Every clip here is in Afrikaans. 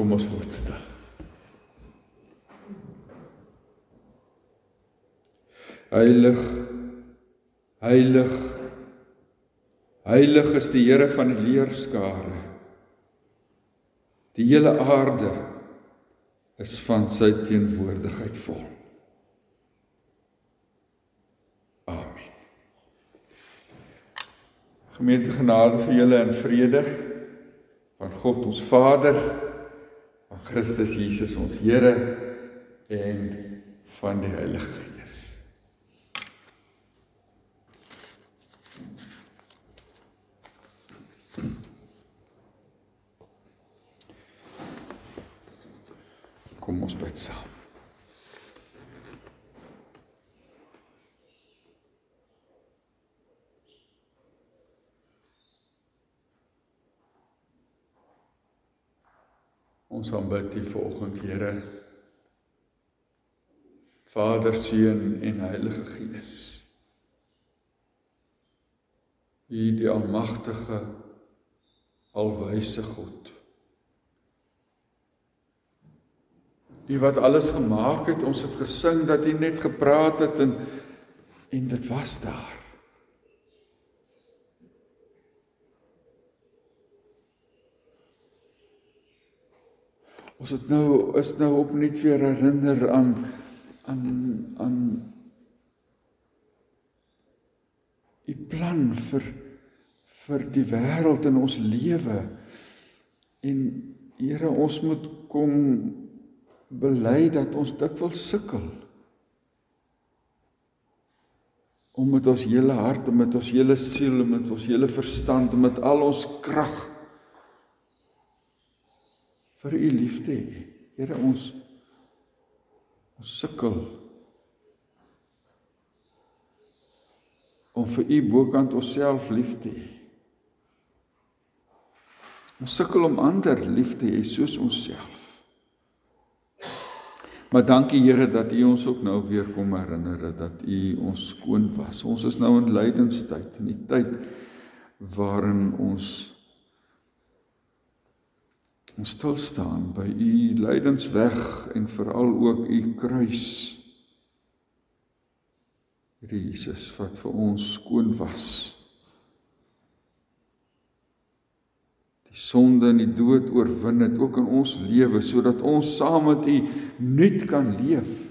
Kom ons word stil. Heilig Heilig Heilig is die Here van die leerskare. Die hele aarde is van sy teenwoordigheid vol. Amen. Gemeente genade vir julle in vrede van God ons Vader, van Christus Jesus ons Here en van die Heilige Gees. Kom ons bid saam. Ons aanbid U vanoggend, Here. Vader, Seun en Heilige Gees. U die almagtige alwyse God. U wat alles gemaak het, ons het gesing dat U net gepraat het en en dit was daar. Ons het nou is nou opnuut weer herinner aan aan aan u plan vir vir die wêreld in ons lewe. En Here, ons moet kom bely dat ons dikwels sukkel om met ons hele hart en met ons hele siel en met ons hele verstand en met al ons krag vir u liefde hê. Here ons ons sukkel om vir u bokant onsself lief te hê. Ons sukkel om ander lief te hê soos onsself. Maar dankie Here dat U ons ook nou weer kom herinner dat U ons skoon was. Ons is nou in lydenstyd, in die tyd waarin ons ons stil staan by U lydensweg en veral ook U kruis. Here Jesus wat vir ons skoon was. die sonde en die dood oorwin het ook in ons lewe sodat ons saam met U nuut kan leef.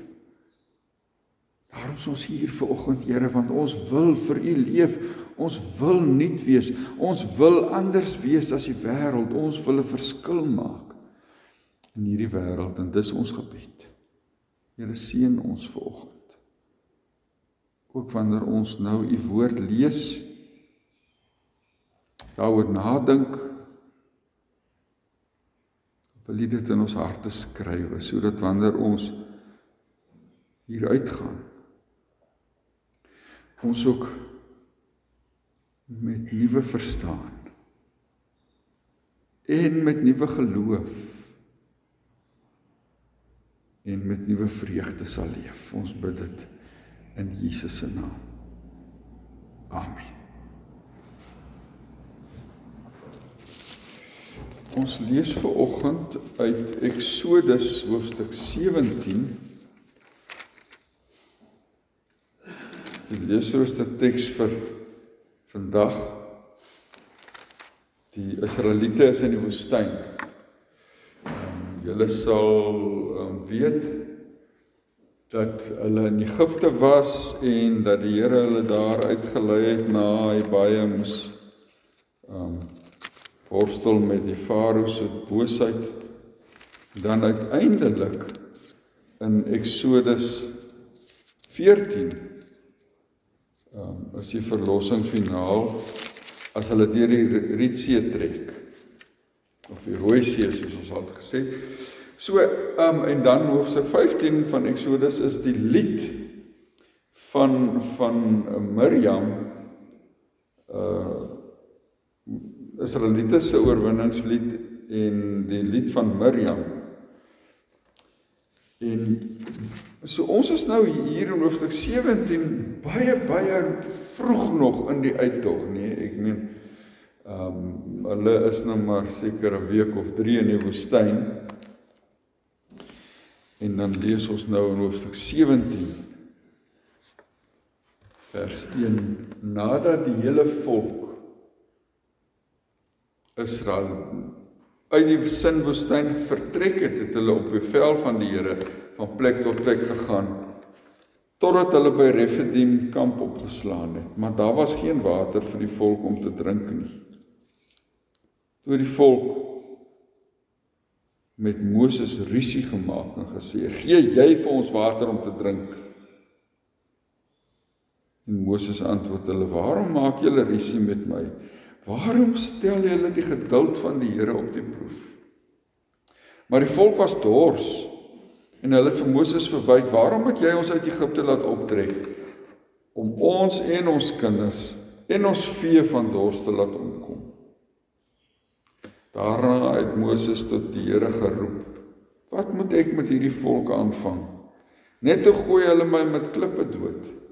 Daarom is ons hier ver oggend Here want ons wil vir U leef. Ons wil nuut wees. Ons wil anders wees as die wêreld. Ons wil 'n verskil maak in hierdie wêreld en dis ons gebed. Here seën ons ver oggend. Ook wanneer ons nou U woord lees, daaroor nadink wil U dit in ons harte skrywe sodat wanneer ons hier uitgaan ons ook met nuwe verstaan en met nuwe geloof en met nuwe vreugde sal leef. Ons bid dit in Jesus se naam. Amen. Ons lees ver oggend uit Eksodus hoofstuk 17. Die leesrooster teks vir vandag. Die Israeliete is in die woestyn. Um, julle sal um, weet dat hulle in Egipte was en dat die Here hulle daar uitgelei het na hy baie moes um worstel met die farao se boosheid dan uiteindelik in Eksodus 14 ehm um, is die verlossing finaal as hulle deur die Rietsee trek of die Rooi See soos ons al gesê so ehm um, en dan hoofstuk 15 van Eksodus is die lied van van Miriam uh Israeliete se oorwinningslied en die lied van Miriam. En so ons is nou hier in hoofstuk 17 baie baie vroeg nog in die uittog, nee, ek meen ehm um, hulle is nou maar seker 'n week of 3 in die woestyn En dan lees ons nou in hoofstuk 17 vers 1 nadat die hele volk Israel uit die sinwoestyn vertrek het, het hulle op bevel van die Here van plek tot plek gegaan totdat hulle by Refidim kamp opgeslaan het, maar daar was geen water vir die volk om te drink nie. Toe die volk met Moses rusie gemaak en gesê: "Gee jy vir ons water om te drink?" En Moses antwoord hulle: "Waarom maak julle rusie met my? Waarom stel julle die geduld van die Here op die proef?" Maar die volk was dors en hulle het vir Moses verwyd: "Waarom het jy ons uit Egipte laat optrek om ons en ons kinders en ons vee van dors te laat omkom?" Daarna het Moses tot die Here geroep: "Wat moet ek met hierdie volk aanvang? Net te gooi hulle my met klippe dood."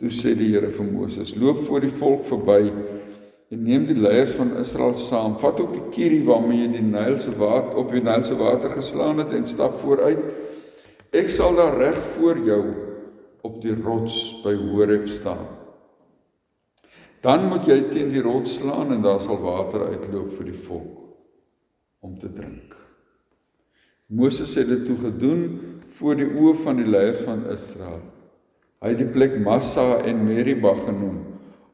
Toe sê die Here vir Moses: "Loop voor die volk verby en neem die leiers van Israel saam. Vat ook die kierie waarmee jy die Nyl se water op die Nyl se water geslaan het en stap vooruit. Ek sal daar reg voor jou op die rots by Horeb staan." Dan moet jy teen die rots slaan en daar sal water uitloop vir die volk om te drink. Moses het dit toe gedoen voor die oë van die leiers van Israel. Hy het die plek Massa en Meribah genoem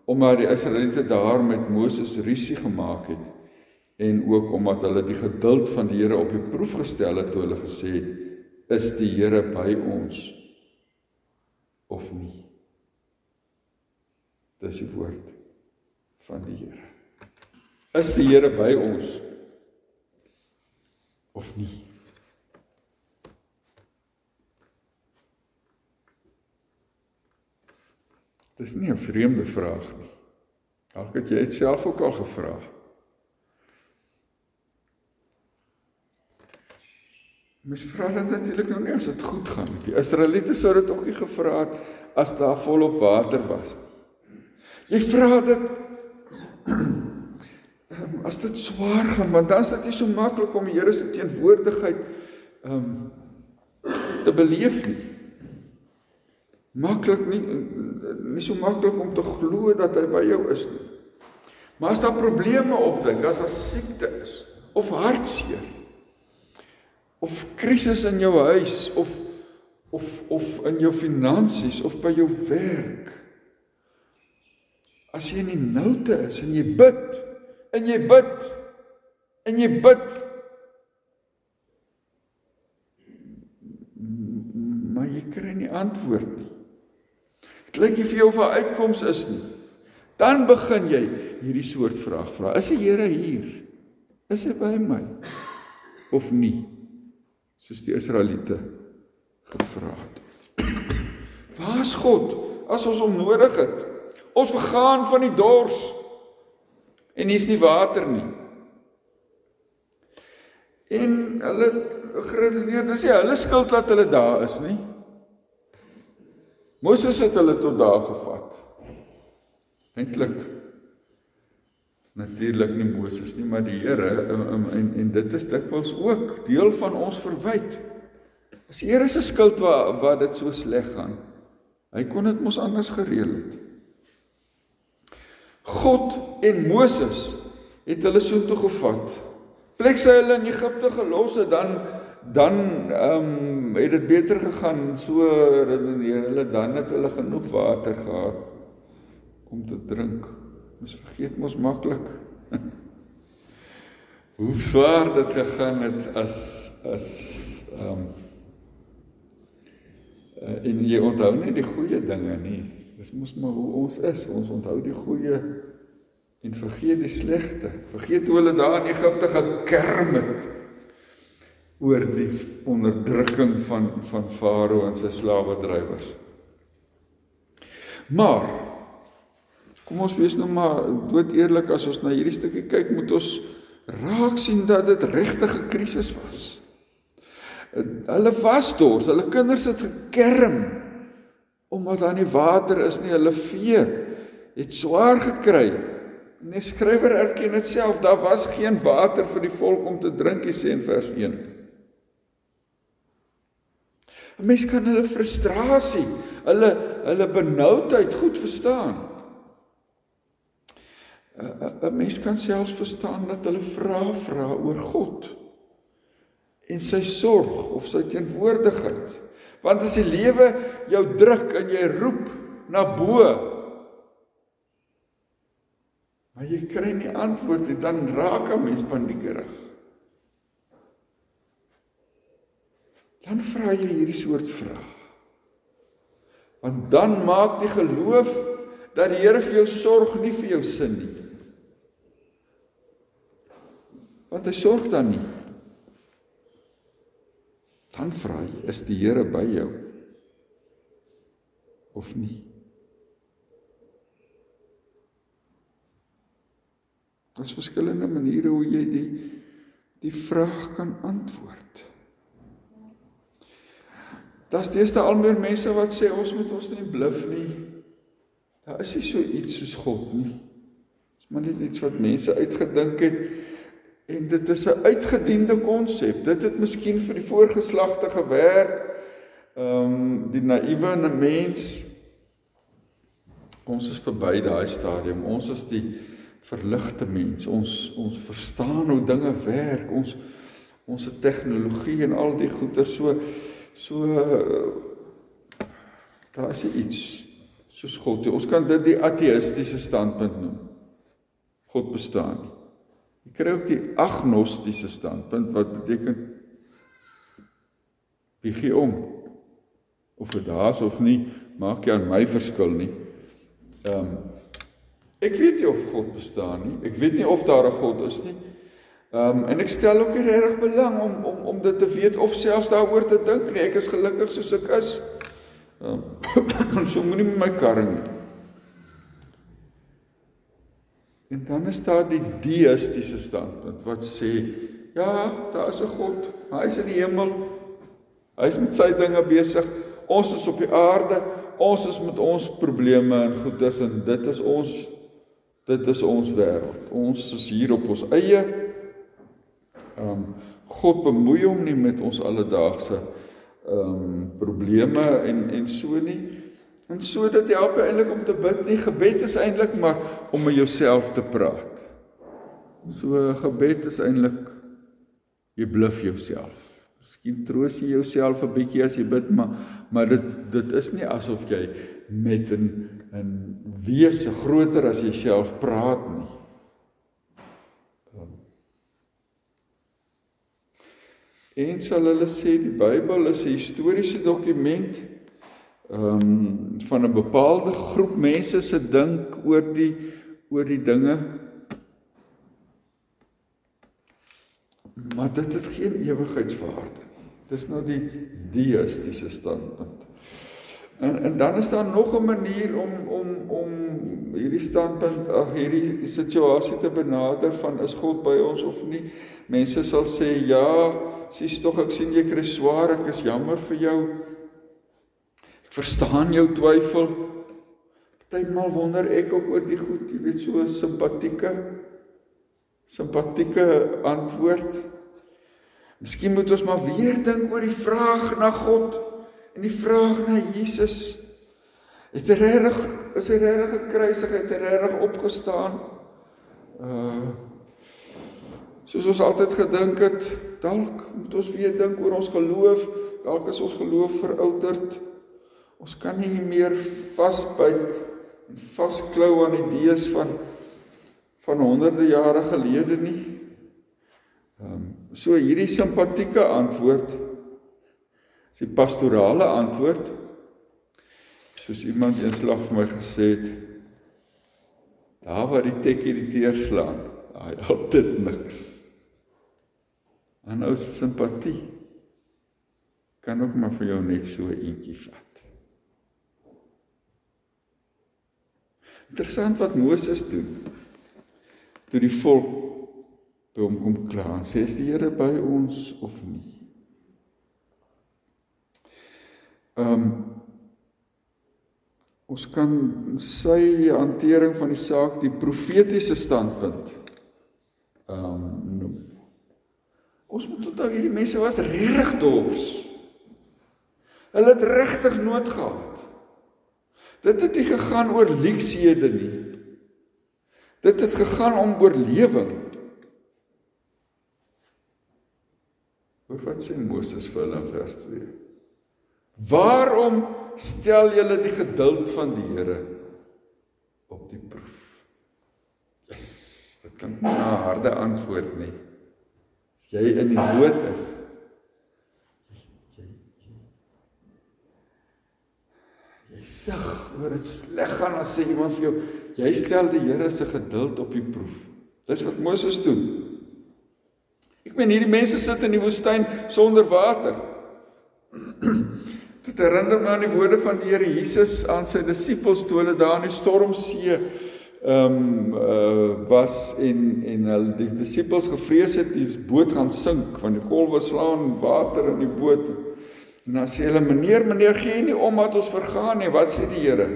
omdat die Israeliete daar met Moses rusie gemaak het en ook omdat hulle die geduld van die Here op die proef gestel het toe hulle gesê het is die Here by ons of nie. Dis die woord van die Here. Is die Here by ons of nie? Dis nie 'n vreemde vraag nie. Dalk het jy dit self ook al gevra. Mens vra dit natuurlik nou nie as dit goed gaan nie. Die Israeliete sou dit ook nie gevra het as daar volop water was nie. Jy vra dit um, as dit swaar gaan want dan is dit nie so maklik om die Here se teenwoordigheid ehm um, te beleef nie. Maklik nie nie so maklik om te glo dat hy by jou is nie. Maar as daar probleme opduik, as daar siekte is of hartseer of krisis in jou huis of of of in jou finansies of by jou werk as jy in die noute is en jy bid en jy bid en jy bid maar jy kry nie antwoord nie. Lyk nie vir jou of 'n uitkoms is nie. Dan begin jy hierdie soort vraag vra. Is die Here hier? Is hy by my of nie? Soos die Israeliete gevra het. Waar is God as ons hom nodig het? Ons vergaan van die dors. En hier's nie water nie. En hulle geredeneer, dis nie hulle skuld dat hulle daar is nie. Moses het hulle tot daar gevat. Eintlik natuurlik nie Moses nie, maar die Here en, en en dit is dikwels ook deel van ons verwyte. As die Here se skuld wat wat dit so sleg gaan. Hy kon dit mos anders gereël het. God en Moses het hulle so toe gevat. Plek sy hulle in Egipte gelos het dan dan ehm um, het dit beter gegaan so redeneer hulle dan het hulle genoeg water gehad om te drink. Ons vergeet mos maklik. Hoe swaar dit gegaan het as as ehm um, en jy onthou net die goeie dinge nie. Dis mos maar hoe ons is. Ons onthou die goeie en vergeet die slegte. Vergeet hoe hulle daar in Egipte gekerm het oor die onderdrukking van van Farao en sy slawe drywers. Maar kom ons wees nou maar dood eerlik as ons na hierdie stukkie kyk, moet ons raak sien dat dit regtig 'n krisis was. Hulle was dors, hulle kinders het gekerm omdat daar nie water is nie. Hulle vee het swaar gekry. En die skrywer erken dit self, daar was geen water vir die volk om te drink, hy sê in vers 1. 'n Mens kan hulle frustrasie, hulle hulle benoudheid goed verstaan. 'n Mens kan selfs verstaan dat hulle vra vra oor God en sy sorg of sy teenwoordigheid. Want as die lewe jou druk en jy roep na bo, maar jy kry nie antwoord nie, dan raak 'n mens paniekerig. Dan vra jy hierdie soort vrae. Want dan maak die geloof dat die Here vir jou sorg nie vir jou sin nie. Want hy sorg dan nie. Dan vra jy, is die Here by jou? Of nie? Daar's verskillende maniere hoe jy die die vraag kan antwoord. Daar's deesdae al meer mense wat sê ons moet ons nie bluf nie. Daar is nie so iets soos God nie. Dis maar net iets wat mense uitgedink het en dit is 'n uitgediende konsep. Dit het miskien vir die voorgeslagte gewerk. Ehm um, die naïewe mens ons is verby daai stadium. Ons is die verligte mens. Ons ons verstaan hoe dinge werk. Ons ons tegnologie en al die goeder so so daar is iets soos God. Ons kan dit die ateïstiese standpunt noem. God bestaan nie. Jy kry ook die agnostiese standpunt wat beteken wie gee om of dit daar's of nie maak nie aan my verskil nie. Ehm um, ek weet nie of God bestaan nie. Ek weet nie of daar 'n God is nie. Ehm um, en ek stel ook nie regtig belang om om om dit te weet of selfs daaroor te dink nie. Ek is gelukkig soos ek is. Ehm um, so moenie met my karring nie. En dan is daar die deïstiese standpunt wat sê ja, daar is 'n God. Hy is in die hemel. Hy is met sy dinge besig. Ons is op die aarde. Ons is met ons probleme en goeders en dit is ons dit is ons wêreld. Ons is hier op ons eie. Ehm um, God bemoei hom nie met ons alledaagse ehm um, probleme en en so nie. En so dit help eintlik om te bid nie. Gebed is eintlik maar om met jouself te praat. So gebed is eintlik jy bluf jouself. Miskien troos jy jouself 'n bietjie as jy bid, maar maar dit dit is nie asof jy met 'n 'n wese groter as jouself praat nie. En sal hulle sê die Bybel is 'n historiese dokument ehm um, van 'n bepaalde groep mense se dink oor die oor die dinge. Maar dit het geen ewigheidswaarde nie. Dis nou die deïstiese standpunt. En en dan is daar nog 'n manier om om om hierdie standpunt ag hierdie situasie te benader van is God by ons of nie. Mense sal sê ja, sies tog ek sien jy kry swaar, ek is jammer vir jou verstaan jou twyfel. Partymal wonder ek ook oor die goed, jy weet so simpatieke simpatieke antwoord. Miskien moet ons maar weer dink oor die vraag na God en die vraag na Jesus. Het hy reg is hy reg gekruisig, het hy reg opgestaan? Uh soos ons altyd gedink het, dalk moet ons weer dink oor ons geloof, dalk is ons geloof verouderd. Ons kan nie meer vasbyt en vasklou aan idees van van honderde jare gelede nie. Ehm um, so hierdie simpatieke antwoord is die pastorale antwoord. Soos iemand eenslag vir my gesê het, daar waar die tekkie die teer slaan, daai help dit niks. En nou simpatie kan ook maar vir jou net so eentjie vat. Interessant wat Moses doen. Toe die volk by hom kom kla en sê is die Here by ons of nie? Ehm um, ons kan sy hantering van die saak die profetiese standpunt ehm um. Ons moet onthou hierdie mense was regtig dors. Hulle het regtig nood gehad. Dit het nie gegaan oor leksiehede nie. Dit het gegaan om oorlewing. Hoor wat sê Moses vir hulle in vers 2. Waarom stel julle die geduld van die Here op die proef? Yes, dit klink na 'n harde antwoord nie. As jy in die nood is, jy sug oor dit sleg gaan as sê iemand vir jou, jy stel die Here se geduld op die proef. Dis wat Moses doen. Ek meen hierdie mense sit in die woestyn sonder water. Dit herinner my aan die woorde van die Here Jesus aan sy disippels toe hulle daar in die stormsee ehm um, uh, was en en hulle die disippels gevrees het die boot gaan sink want die golwe slaan water in die boot. En dan sê hulle meneer meneer gee nie om dat ons vergaan nie. Wat sê die Here?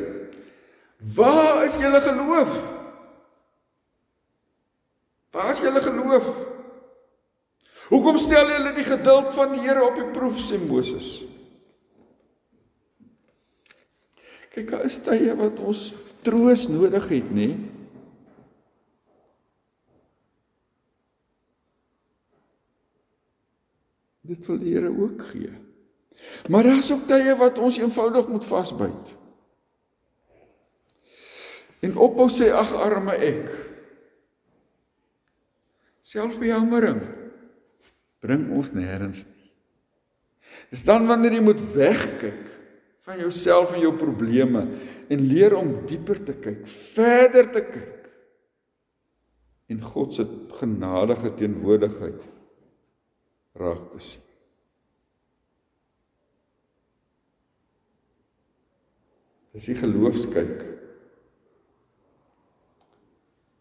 Waar is julle geloof? Waar is julle geloof? Hoekom stel julle die geduld van die Here op die proef sê Moses? Kyk, daar is tye wat ons troos nodig het, nê? Dit wil die Here ook gee. Maar daar's ook tye wat ons eenvoudig moet vasbyt. En ophou sê ag arme ek. Selfbejammering bring ons nêrens nie. Dis dan wanneer jy moet wegkyk van jouself en jou probleme en leer om dieper te kyk, verder te kyk en God se genadige teenwoordigheid raak te sien. Dis die geloofskyk.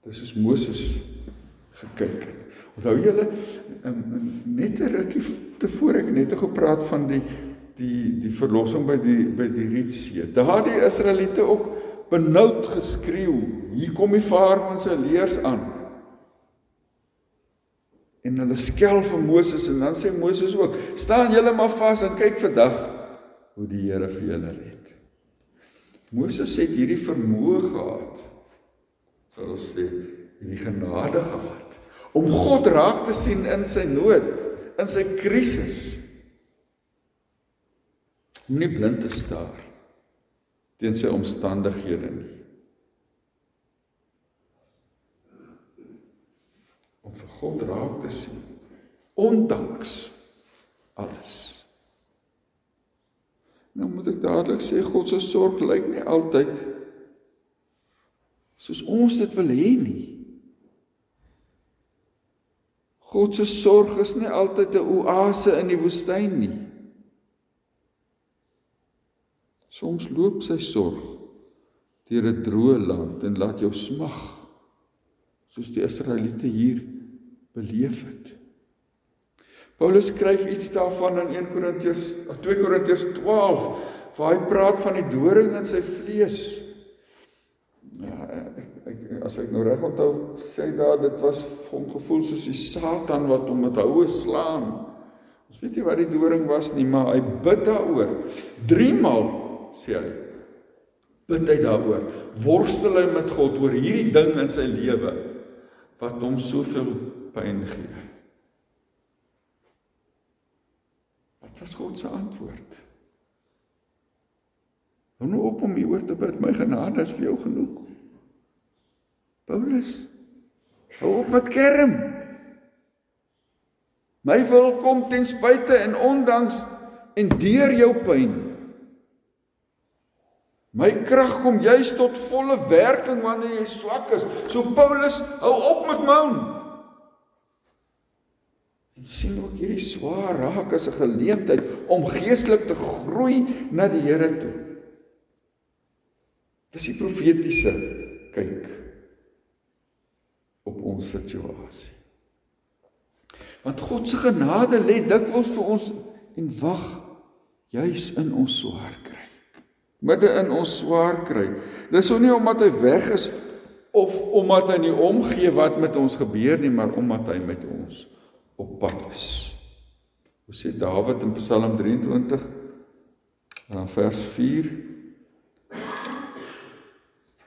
Dis soos Moses gekyk het. Onthou julle net 'n rukkie tevore ek net gepraat van die die die verlossing by die by die Rietsee. Daar die Israeliete ook benoud geskreeu. Hier kom die Farao se leers aan. En hulle skel vir Moses en dan sê Moses ook: "Staan julle maar vas en kyk vandag hoe die Here vir julle red." Moses het hierdie vermoë gehad. Sal ons sê, hierdie genade gehad om God raak te sien in sy nood, in sy krisis om nie blind te staar teen sy omstandighede nie. Om vir God raak te sien ondanks alles. Nou moet ek dadelik sê God se sorg lyk nie altyd soos ons dit wil hê nie. God se sorg is nie altyd 'n oase in die woestyn nie. Soms loop sy sorg deur 'n droë land en laat jou smag soos die Israeliete hier beleef het. Paulus skryf iets daarvan in 1 Korintiërs 2 Korintiërs 12 waar hy praat van die doring in sy vlees. Ja, ek, ek as ek nou reg onthou sê daar dit was hom gevoel soos die Satan wat hom met houe slaan. Ons weet nie wat die doring was nie, maar hy bid daaroor. 3 maal sê hy. Bid hy daaroor. Worstel hy met God oor hierdie ding in sy lewe wat hom soveel pyn gee. Wat was God se antwoord? Hou nou op om hieroor te bid. My genade is vir jou genoeg. Paulus, hou op met kerm. My wil kom ten spyte en ondanks en deur jou pyn. My krag kom juis tot volle werking wanneer jy swak is. So Paulus, hou op met moan. En sien ook hierdie swaar raak as 'n geleentheid om geestelik te groei na die Here toe. Dis die profetiese kyk op ons situasie. Want God se genade lê dikwels vir ons en wag juis in ons swaar kry midde in ons swaar kry. Dis so nie omdat hy weg is of omdat hy nie omgee wat met ons gebeur nie, maar omdat hy met ons op pad is. Hoe sê Dawid in Psalm 23? Dan vers 4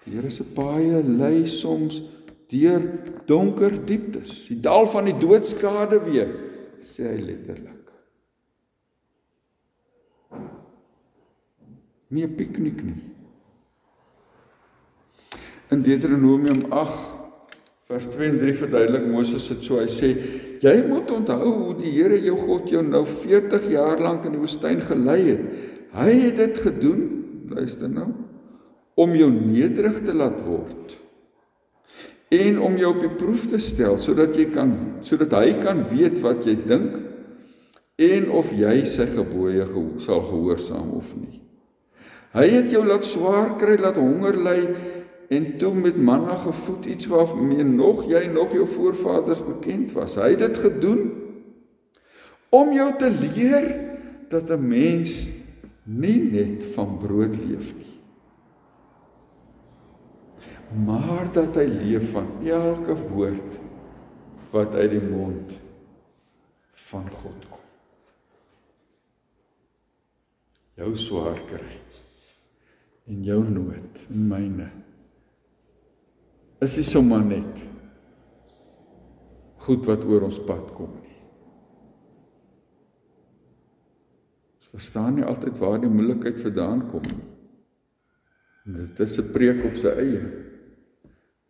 Die Here se paaie lei soms deur donker dieptes, die dal van die doodskade weer, sê hy letterlik. Nie 'n piknik nie. In Deuteronomium 8 vers 2 en 3 verduidelik Moses dit so. Hy sê: "Jy moet onthou hoe die Here jou God jou nou 40 jaar lank in die woestyn gelei het. Hy het dit gedoen, luister nou, om jou nederig te laat word." en om jou op die proef te stel sodat jy kan sodat hy kan weet wat jy dink en of jy sy gebooie geho sal gehoorsaam of nie. Hy het jou laat swaar kry, laat honger ly en toe met manna gevoed iets waarmee nog jy nog jou voorvaders bekend was. Hy het dit gedoen om jou te leer dat 'n mens nie net van brood leef nie maar dat hy leef van elke woord wat uit die mond van God kom. Jou swaar kry en jou nood en myne is nie sommer net goed wat oor ons pad kom nie. Ons verstaan nie altyd waar die moeilikheid vandaan kom nie. Dit is 'n preek op sy eie.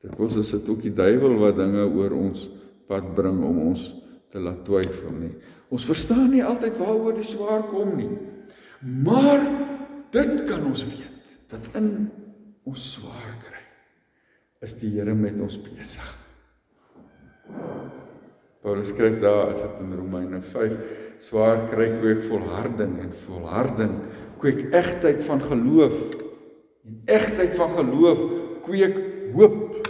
Dit kos is dit ook die duiwel wat dinge oor ons pad bring om ons te laat twyfel nie. Ons verstaan nie altyd waaroor die swaar kom nie. Maar dit kan ons weet dat in ons swaar kry is die Here met ons besig. Paulus skryf daar as dit in Romeine 5 swaar kry kweek volharding en volharding kweek egtheid van geloof en egtheid van geloof kweek hoop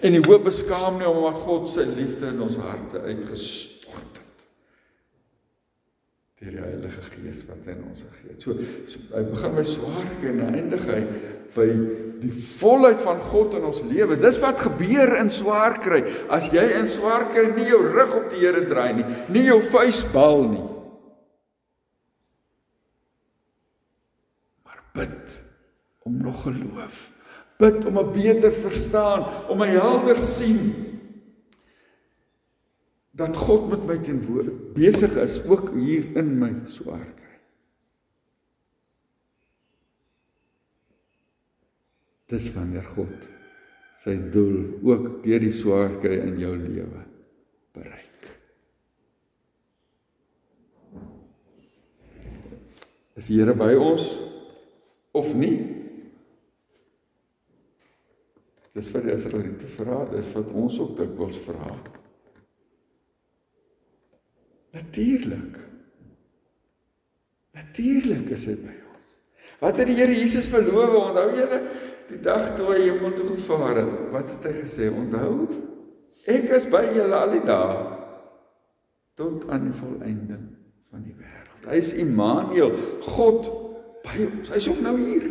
En die hoop beskaam nie omdat God sy liefde in ons harte uitgestort het. Deur die Heilige Gees wat in ons gegee het. So, so hy begin by swaarke en eindig hy by die volheid van God in ons lewe. Dis wat gebeur in swaar kry. As jy in swaar kry nie jou rug op die Here draai nie, nie jou vuis bal nie. Maar bid om nog geloof bid om 'n beter verstaan, om 'n helder sien dat God met my teenwoordig besig is ook hier in my swaar kry. Dis wanneer God sy doel ook deur die swaar kry in jou lewe bereik. Is die Here by ons of nie? Dis wat die Israeliete vra, dis wat ons ook dikwels vra. Natuurlik. Natuurlik is hy by ons. Wat het die Here Jesus beloof? Onthou julle die dag toe hy hemel toe gevaar het? Wat het hy gesê? Onthou? Ek is by julle al die dae tot aan die volëinding van die wêreld. Hy is Immanuel, God by ons. Hy's ook nou hier.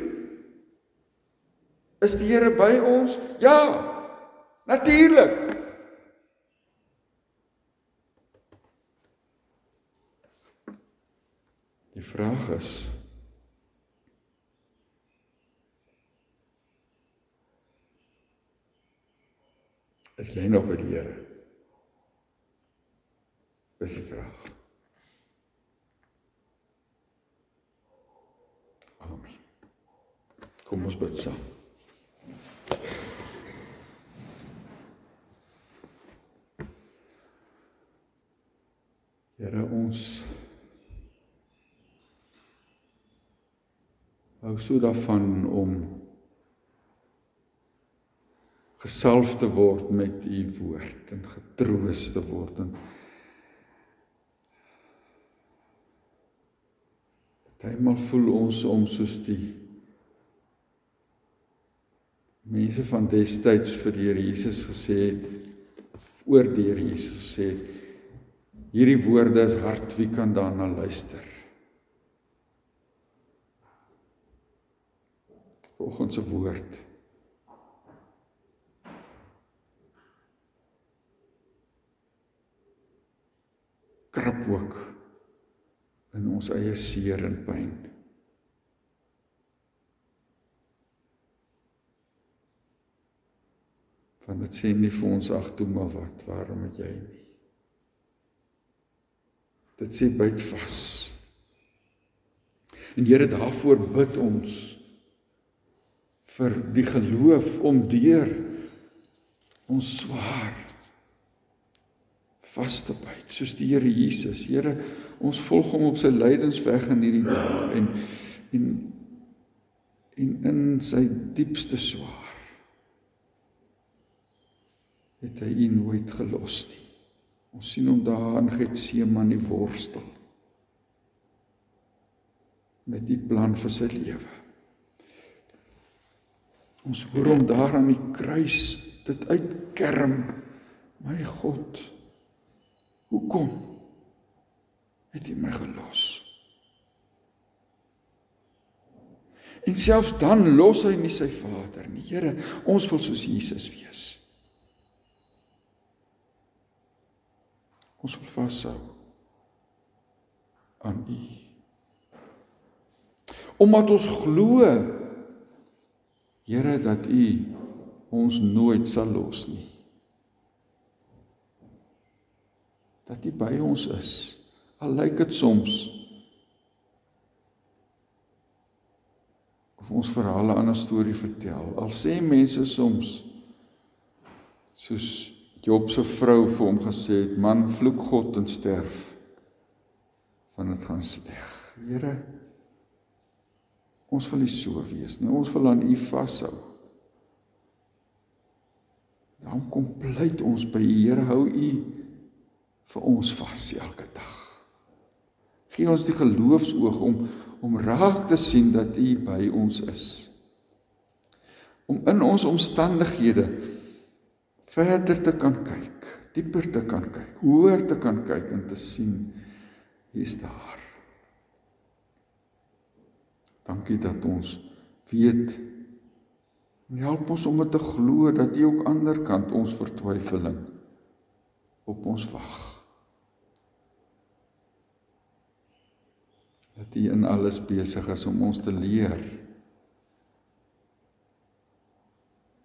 Is die Here by ons? Ja. Natuurlik. Die vraag is Is jy nog by die Here? Dis die vraag. Amen. Kom ons bid saam. Here ons hou so daarvan om gesalf te word met u woord en getroos te word en Partymal voel ons om soos die mense van destyds vir die Here Jesus gesê het oor die Here Jesus gesê het Hierdie woorde is hart, wie kan daarna luister? Vanaand se woord. krap ook in ons eie seer en pyn. Want dit sê nie vir ons ag toe maar wat, waarom het jy nie? Dit sê byt vas. En Here daarvoor bid ons vir die geloof om deur ons swaar vas te byt soos die Here Jesus. Here, ons volg hom op sy lydensweg in hierdie dae en en en in sy diepste swaar het hy u nooit gelos nie. Ons sien hom daar in Getsemane worstel met die plan vir sy lewe. Ons hoor hom daar aan die kruis dit uitkerm. My God, hoekom het U my gelos? En selfs dan los hy nie sy Vader nie. Here, ons wil soos Jesus wees. Ons wil vashou aan U. Omdat ons glo Here dat U ons nooit sal los nie. Dat U by ons is. Al lyk dit soms of ons verhale 'n storie vertel. Al sê mense soms soos Job se vrou vir hom gesê het, "Man, vloek God en sterf." Van dit gaan sleg. Here, ons wil nie so wees nie. Ons wil aan U vashou. Dan kom pleit ons by die Here, hou U vir ons vas elke dag. Gee ons die geloofsoog om om raak te sien dat U by ons is. Om in ons omstandighede verder te kan kyk, dieper te kan kyk, hoër te kan kyk en te sien hier's daar. Dankie dat ons weet en help ons om te glo dat U ook ander kant ons vertwyfeling op ons wag. Dat U in alles besig is om ons te leer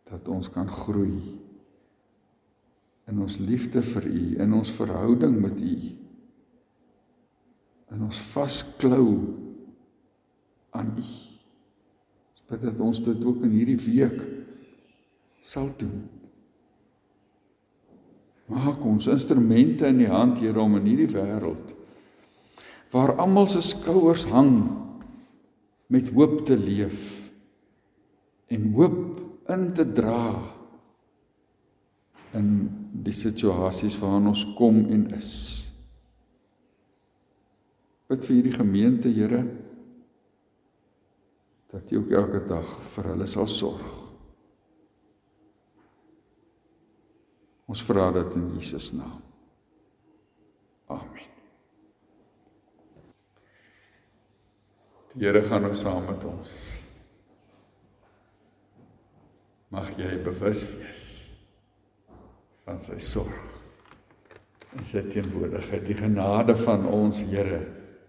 dat ons kan groei in ons liefde vir U, in ons verhouding met U. In ons vasklou aan U. Bid dat ons dit ook in hierdie week sal doen. Maak ons instrumente in die hand, Here, om in hierdie wêreld waar almal se skouers hang met hoop te leef en hoop in te dra in die situasies waarin ons kom en is. Bid vir hierdie gemeente, Here, dat U ook elke dag vir hulle sal sorg. Ons vra dit in Jesus naam. Amen. Die Here gaan nou saam met ons. Mag jy bewus wees van sy sorg en sy teenwoordigheid, die genade van ons Here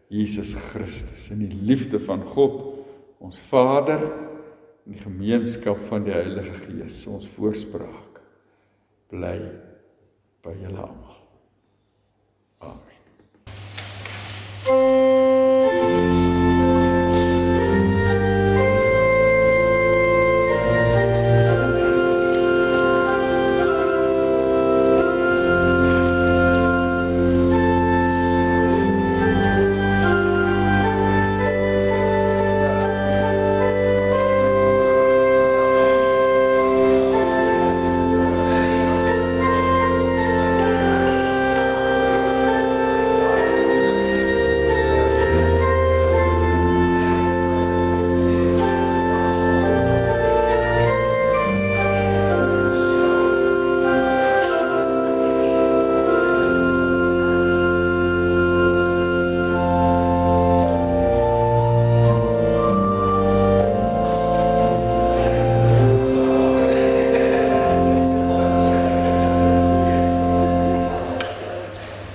Jesus Christus en die liefde van God, ons Vader en die gemeenskap van die Heilige Gees, ons voorspraak bly by julle almal. Amen.